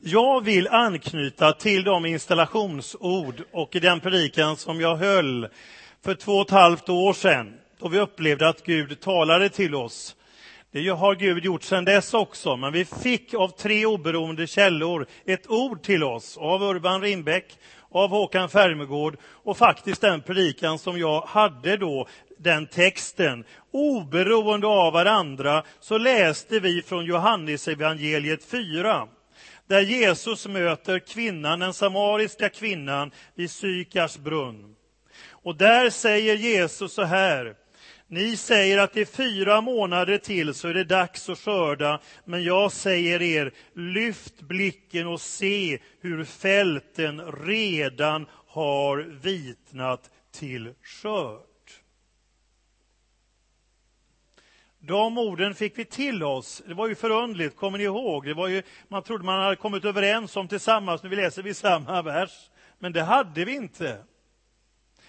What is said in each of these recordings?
Jag vill anknyta till de installationsord och i den predikan som jag höll för två och ett halvt år sedan, då vi upplevde att Gud talade till oss. Det har Gud gjort sedan dess också, men vi fick av tre oberoende källor ett ord till oss, av Urban Rindbäck, av Håkan Färmegård och faktiskt den predikan som jag hade då, den texten. Oberoende av varandra så läste vi från Johannesevangeliet 4 där Jesus möter kvinnan, den samariska kvinnan vid Sykars brunn. Och där säger Jesus så här, ni säger att det är fyra månader till så är det dags att skörda, men jag säger er, lyft blicken och se hur fälten redan har vitnat till skörd. De orden fick vi till oss. Det var ju förundligt, kommer ni ihåg? Det var ju, man trodde man hade kommit överens om tillsammans, nu läser vi samma vers. Men det hade vi inte.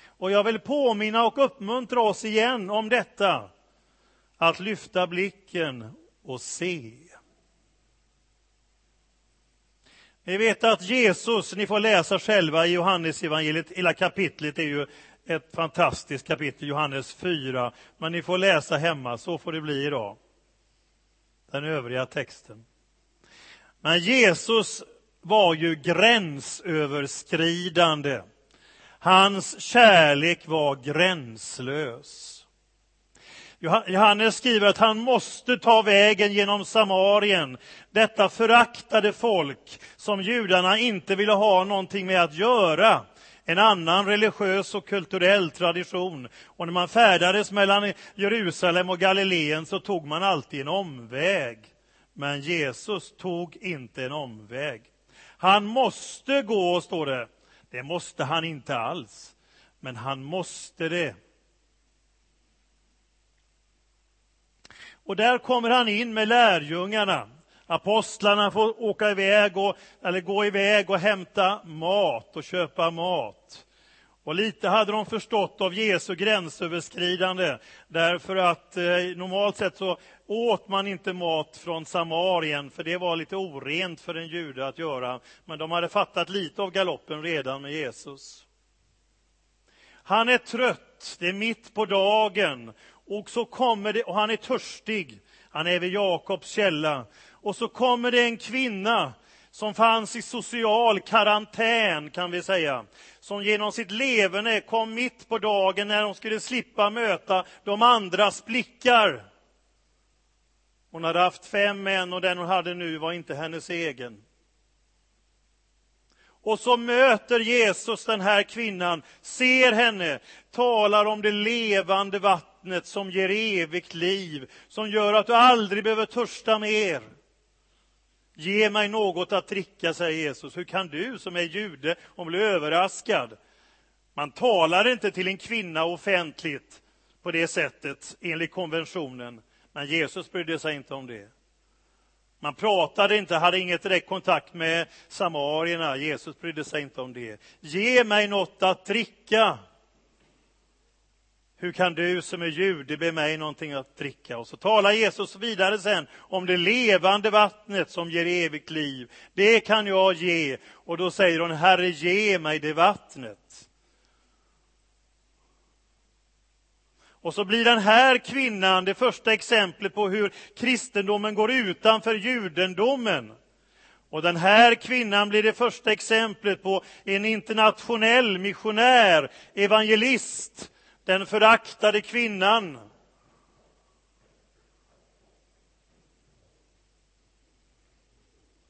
Och jag vill påminna och uppmuntra oss igen om detta. Att lyfta blicken och se. Ni vet att Jesus, ni får läsa själva i Johannes evangeliet, hela kapitlet är ju ett fantastiskt kapitel, Johannes 4. Men ni får läsa hemma, så får det bli idag. Den övriga texten. Men Jesus var ju gränsöverskridande. Hans kärlek var gränslös. Johannes skriver att han måste ta vägen genom Samarien, detta föraktade folk som judarna inte ville ha någonting med att göra en annan religiös och kulturell tradition. Och när man färdades mellan Jerusalem och Galileen så tog man alltid en omväg. Men Jesus tog inte en omväg. Han måste gå, står det. Det måste han inte alls, men han måste det. Och där kommer han in med lärjungarna. Apostlarna får åka iväg och, eller gå iväg och hämta mat och köpa mat. Och lite hade de förstått av Jesu gränsöverskridande, därför att eh, normalt sett så åt man inte mat från Samarien, för det var lite orent för en jude att göra. Men de hade fattat lite av galoppen redan med Jesus. Han är trött, det är mitt på dagen, och så kommer det, och han är törstig. Han är vid Jakobs källa. Och så kommer det en kvinna som fanns i social karantän, kan vi säga, som genom sitt leverne kom mitt på dagen när hon skulle slippa möta de andras blickar. Hon hade haft fem män och den hon hade nu var inte hennes egen. Och så möter Jesus den här kvinnan, ser henne, talar om det levande vattnet som ger evigt liv, som gör att du aldrig behöver törsta mer. Ge mig något att dricka, säger Jesus. Hur kan du som är jude och bli överraskad? Man talar inte till en kvinna offentligt på det sättet enligt konventionen. Men Jesus brydde sig inte om det. Man pratade inte, hade inget direkt kontakt med samarierna. Jesus brydde sig inte om det. Ge mig något att dricka. Hur kan du som är jude be mig någonting att dricka? Och så talar Jesus vidare sen om det levande vattnet som ger evigt liv. Det kan jag ge. Och då säger hon, Herre, ge mig det vattnet. Och så blir den här kvinnan det första exemplet på hur kristendomen går utanför judendomen. Och den här kvinnan blir det första exemplet på en internationell missionär, evangelist, den föraktade kvinnan.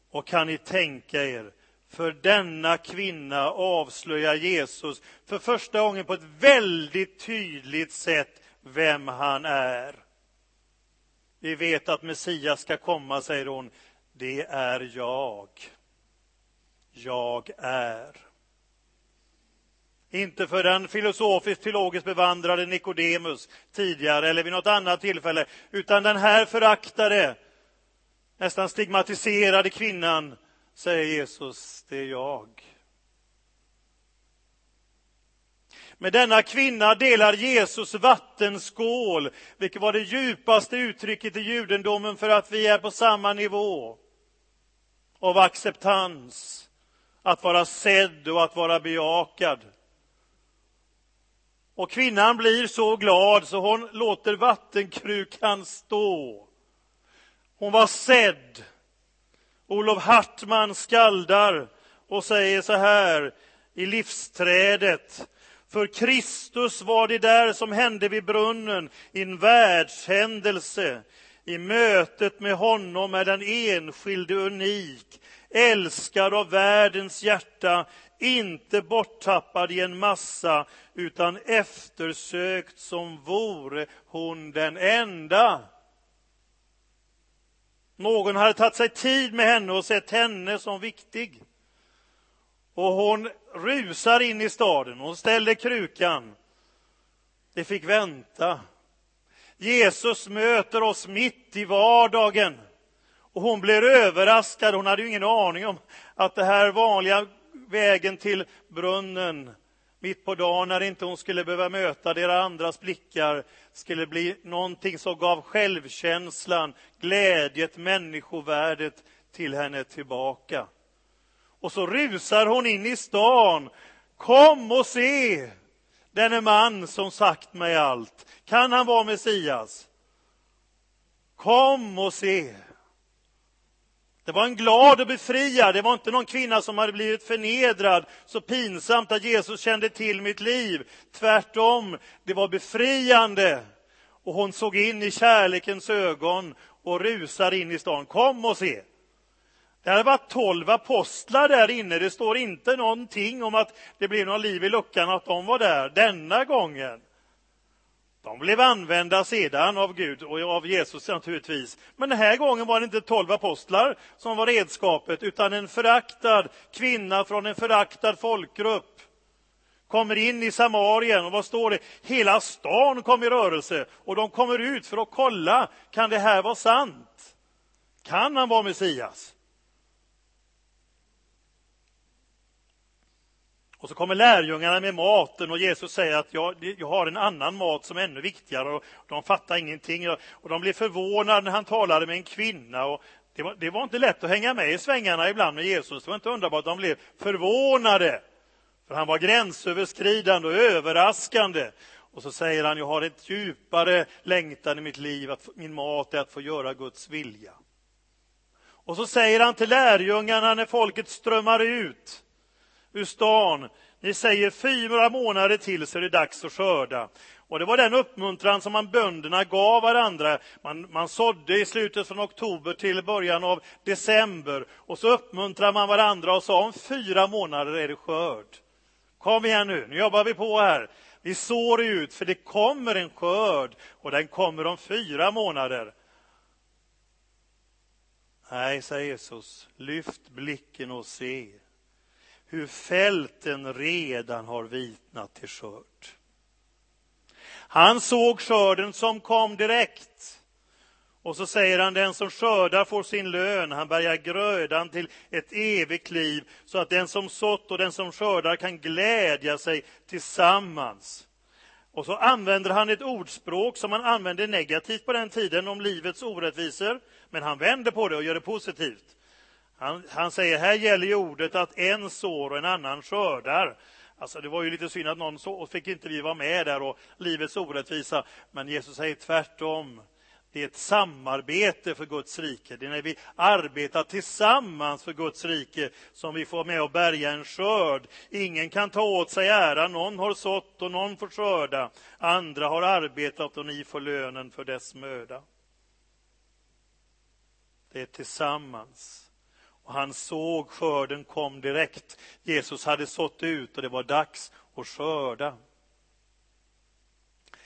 Och kan ni tänka er, för denna kvinna avslöjar Jesus för första gången på ett väldigt tydligt sätt vem han är. Vi vet att Messias ska komma, säger hon. Det är jag. Jag är. Inte för den filosofiskt teologiskt bevandrade Nikodemus tidigare eller vid något annat tillfälle, utan den här föraktade, nästan stigmatiserade kvinnan säger Jesus, det är jag. Med denna kvinna delar Jesus vattenskål, vilket var det djupaste uttrycket i judendomen för att vi är på samma nivå. av acceptans, att vara sedd och att vara bejakad. Och kvinnan blir så glad så hon låter vattenkrukan stå. Hon var sedd. Olof Hartman skaldar och säger så här i livsträdet. För Kristus var det där som hände vid brunnen, en världshändelse. I mötet med honom är den enskilde unik, älskad av världens hjärta, inte borttappad i en massa, utan eftersökt som vore hon den enda. Någon hade tagit sig tid med henne och sett henne som viktig. Och hon rusar in i staden. Hon ställer krukan. Det fick vänta. Jesus möter oss mitt i vardagen. Och hon blir överraskad. Hon hade ju ingen aning om att det här vanliga vägen till brunnen mitt på dagen när inte hon skulle behöva möta deras andras blickar skulle bli någonting som gav självkänslan, glädjet, människovärdet till henne tillbaka. Och så rusar hon in i stan. Kom och se denne man som sagt mig allt. Kan han vara Messias? Kom och se. Det var en glad och befriad, det var inte någon kvinna som hade blivit förnedrad så pinsamt att Jesus kände till mitt liv. Tvärtom, det var befriande. Och hon såg in i kärlekens ögon och rusar in i stan. Kom och se. Det hade varit tolv apostlar där inne. Det står inte någonting om att det blev någon liv i luckan att de var där denna gången. De blev använda sedan av Gud och av Jesus naturligtvis. Men den här gången var det inte tolv apostlar som var redskapet, utan en föraktad kvinna från en föraktad folkgrupp kommer in i Samarien och vad står det? Hela stan kom i rörelse och de kommer ut för att kolla, kan det här vara sant? Kan han vara Messias? Och så kommer lärjungarna med maten och Jesus säger att jag, jag har en annan mat som är ännu viktigare och de fattar ingenting. Och de blir förvånade när han talade med en kvinna. Och det, var, det var inte lätt att hänga med i svängarna ibland med Jesus. Det var inte underbart, de blev förvånade. För han var gränsöverskridande och överraskande. Och så säger han, jag har ett djupare längtan i mitt liv, att min mat är att få göra Guds vilja. Och så säger han till lärjungarna när folket strömmar ut ur stan. Ni säger fyra månader till så är det dags att skörda. Och det var den uppmuntran som man bönderna gav varandra. Man, man sådde i slutet från oktober till början av december. Och så uppmuntrade man varandra och sa om fyra månader är det skörd. Kom igen nu, nu jobbar vi på här. Vi sår ut, för det kommer en skörd och den kommer om fyra månader. Nej, säger Jesus, lyft blicken och se hur fälten redan har vitnat till skörd. Han såg skörden som kom direkt. Och så säger han, den som skördar får sin lön, han bärgar grödan till ett evigt liv, så att den som sått och den som skördar kan glädja sig tillsammans. Och så använder han ett ordspråk som man använde negativt på den tiden om livets orättvisor, men han vänder på det och gör det positivt. Han, han säger, här gäller ju ordet att en sår och en annan skördar. Alltså det var ju lite synd att någon så, och fick inte vi vara med där och livets orättvisa. Men Jesus säger tvärtom. Det är ett samarbete för Guds rike. Det är när vi arbetar tillsammans för Guds rike som vi får med och bärga en skörd. Ingen kan ta åt sig ära. Någon har sått och någon får skörda. Andra har arbetat och ni får lönen för dess möda. Det är tillsammans. Och han såg skörden kom direkt. Jesus hade sått ut och det var dags att skörda.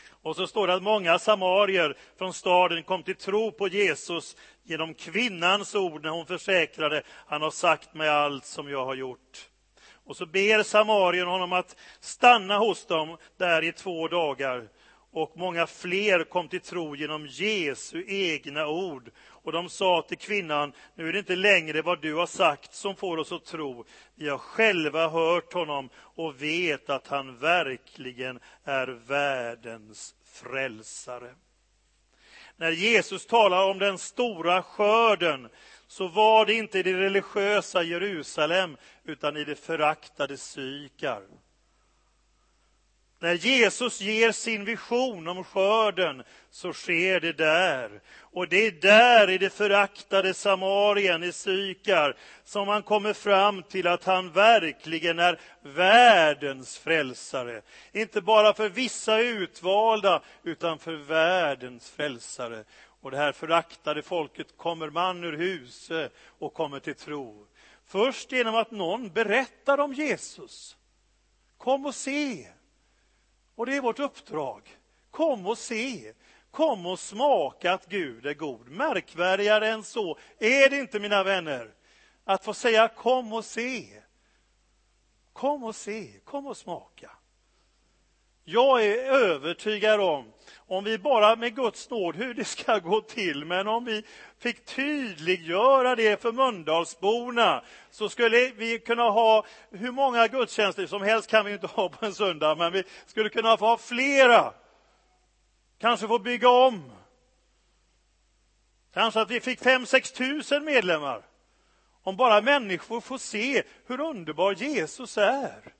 Och så står det att många samarier från staden kom till tro på Jesus genom kvinnans ord när hon försäkrade, han har sagt mig allt som jag har gjort. Och så ber samarien honom att stanna hos dem där i två dagar. Och många fler kom till tro genom Jesu egna ord och de sa till kvinnan, nu är det inte längre vad du har sagt som får oss att tro. Vi har själva hört honom och vet att han verkligen är världens frälsare. När Jesus talar om den stora skörden så var det inte i det religiösa Jerusalem, utan i det föraktade Sykar. När Jesus ger sin vision om skörden så sker det där. Och det är där i det föraktade Samarien i Sykar som man kommer fram till att han verkligen är världens frälsare. Inte bara för vissa utvalda utan för världens frälsare. Och det här föraktade folket kommer man ur huset och kommer till tro. Först genom att någon berättar om Jesus. Kom och se. Och det är vårt uppdrag. Kom och se. Kom och smaka att Gud är god. Märkvärdigare än så är det inte, mina vänner. Att få säga kom och se. Kom och se, kom och smaka. Jag är övertygad om, om vi bara med Guds nåd, hur det ska gå till, men om vi fick tydliggöra det för Mölndalsborna, så skulle vi kunna ha hur många gudstjänster som helst, kan vi inte ha på en söndag, men vi skulle kunna få ha flera. Kanske få bygga om. Kanske att vi fick fem, sex tusen medlemmar. Om bara människor får se hur underbar Jesus är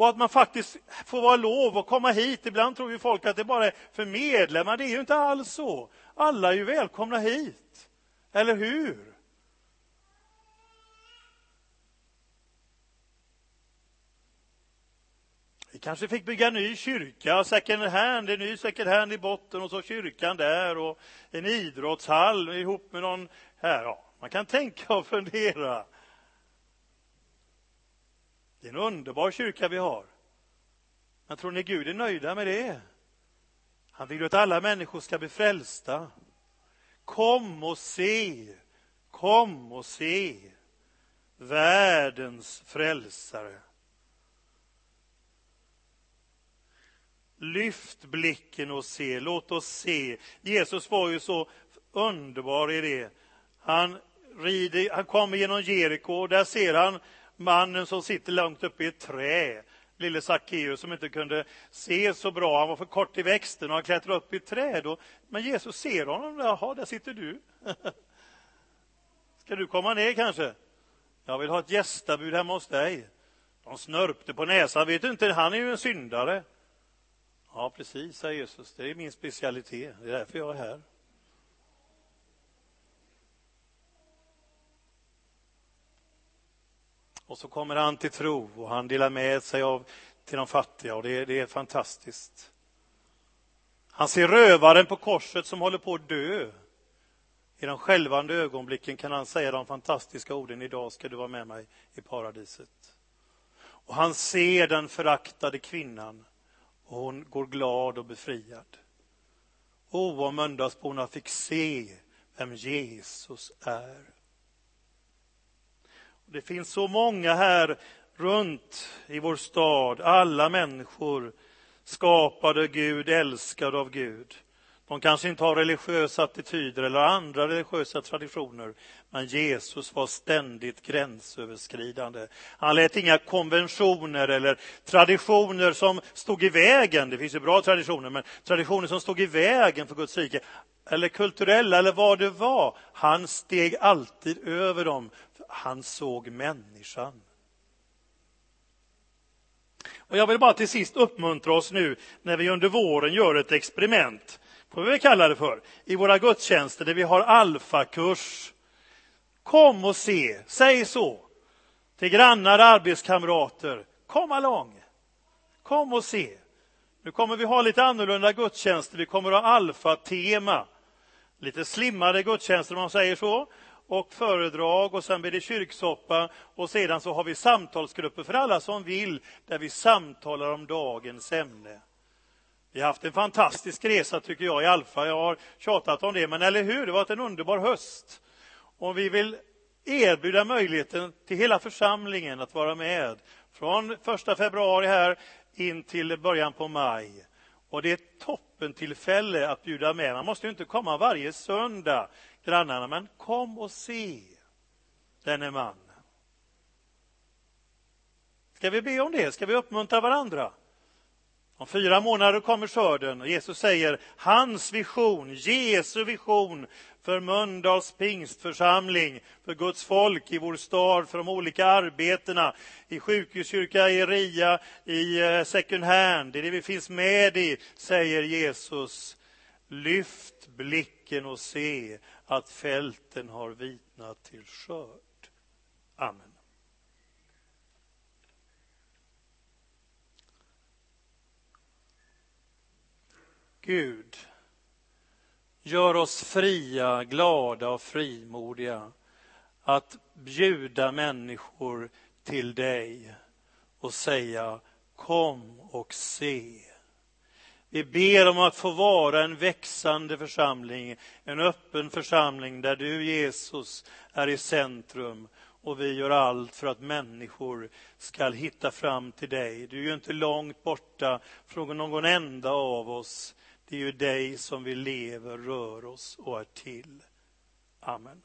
och att man faktiskt får vara lov att komma hit. Ibland tror ju folk att det bara är för medlemmar. Det är ju inte alls så. Alla är ju välkomna hit. Eller hur? Vi kanske fick bygga en ny kyrka, second hand, en ny second hand i botten och så kyrkan där och en idrottshall ihop med någon här. Ja, man kan tänka och fundera. Det är en underbar kyrka vi har. Men tror ni Gud är nöjda med det? Han vill ju att alla människor ska bli frälsta. Kom och se, kom och se världens frälsare. Lyft blicken och se, låt oss se. Jesus var ju så underbar i det. Han, rider, han kommer genom Jeriko och där ser han mannen som sitter långt uppe i ett trä, lille Sackeus som inte kunde se så bra, han var för kort i växten och han klättrade upp i ett träd. Och, men Jesus ser honom, jaha, där sitter du. Ska du komma ner kanske? Jag vill ha ett gästabud hemma hos dig. De snörpte på näsan, vet du inte, han är ju en syndare. Ja, precis, säger Jesus, det är min specialitet, det är därför jag är här. Och så kommer han till tro och han delar med sig av till de fattiga och det, det är fantastiskt. Han ser rövaren på korset som håller på att dö. I de skälvande ögonblicken kan han säga de fantastiska orden idag ska du vara med mig i paradiset. Och han ser den föraktade kvinnan och hon går glad och befriad. O, oh, om Mölndalsborna fick se vem Jesus är. Det finns så många här runt i vår stad, alla människor skapade Gud, älskade av Gud. De kanske inte har religiösa attityder eller andra religiösa traditioner, men Jesus var ständigt gränsöverskridande. Han lät inga konventioner eller traditioner som stod i vägen, det finns ju bra traditioner, men traditioner som stod i vägen för Guds rike, eller kulturella eller vad det var, han steg alltid över dem han såg människan. Och jag vill bara till sist uppmuntra oss nu när vi under våren gör ett experiment, får vi kalla det för, i våra gudstjänster där vi har alfakurs. Kom och se, säg så till grannar, arbetskamrater. Kom along, kom och se. Nu kommer vi ha lite annorlunda gudstjänster, vi kommer ha alfa-tema. Lite slimmade gudstjänster om man säger så och föredrag och sen blir det kyrksoppa och sedan så har vi samtalsgrupper för alla som vill där vi samtalar om dagens ämne. Vi har haft en fantastisk resa tycker jag i Alfa. Jag har tjatat om det, men eller hur? Det har varit en underbar höst. Och vi vill erbjuda möjligheten till hela församlingen att vara med från första februari här in till början på maj. Och det är ett toppentillfälle att bjuda med. Man måste ju inte komma varje söndag grannarna, men kom och se denne man. Ska vi be om det? Ska vi uppmuntra varandra? Om fyra månader kommer skörden och Jesus säger hans vision, Jesu vision för Mölndals pingstförsamling, för Guds folk i vår stad, för de olika arbetena i sjukhuskyrka, i RIA, i eh, second hand, det är det vi finns med i, säger Jesus. Lyft blicken och se att fälten har vitnat till skörd. Amen. Gud, gör oss fria, glada och frimodiga att bjuda människor till dig och säga kom och se. Vi ber om att få vara en växande församling, en öppen församling där du, Jesus, är i centrum och vi gör allt för att människor ska hitta fram till dig. Du är ju inte långt borta från någon enda av oss. Det är ju dig som vi lever, rör oss och är till. Amen.